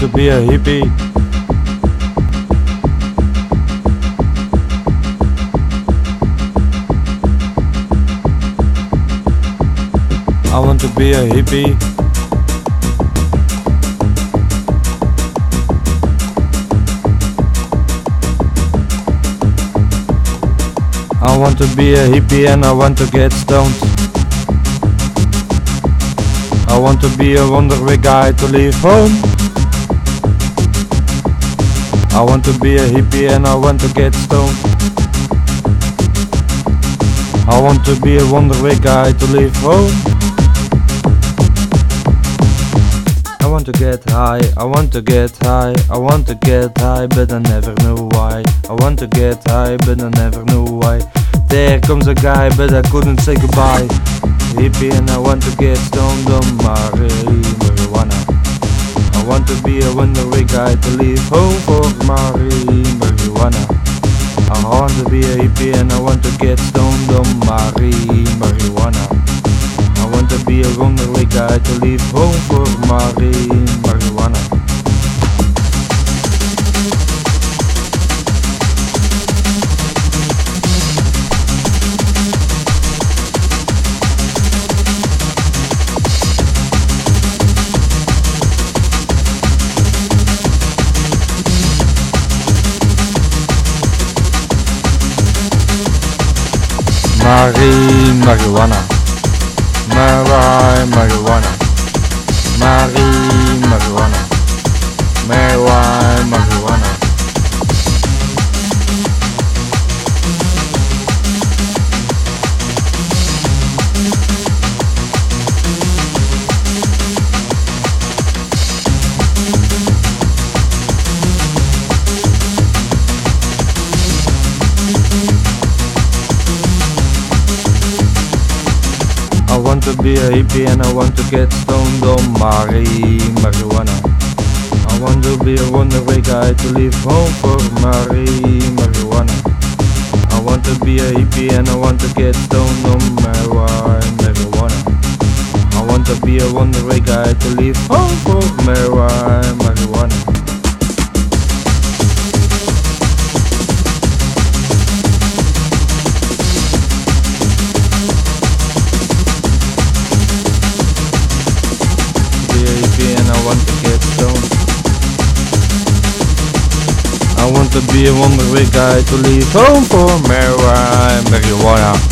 to be a hippie. I want to be a hippie. I want to be a hippie and I want to get stoned. I want to be a wonderful guy to leave home. I want to be a hippie and I want to get stoned. I want to be a wonderful guy to leave home. Oh. I want to get high, I want to get high, I want to get high, but I never know why. I want to get high, but I never know why. There comes a guy, but I couldn't say goodbye. Hippie, and I want to get stoned on my marijuana. I want to be a wonderful guy to leave home for marijuana. I want to be a hippie, and I want to get stoned on marijuana. I want to be a wonderful guy to leave home for marijuana. Marie marijuana. Marie marijuana. Want to be a hippie and I want to get stoned on Mari marijuana. I want to be a wonderful guy to leave home for Mari marijuana. I want to be a hippie and I want to get stoned on Mari marijuana. I want to be a wonderful guy to leave home for Mari marijuana. To be a wonderful guy to leave home for marijuana. marijuana.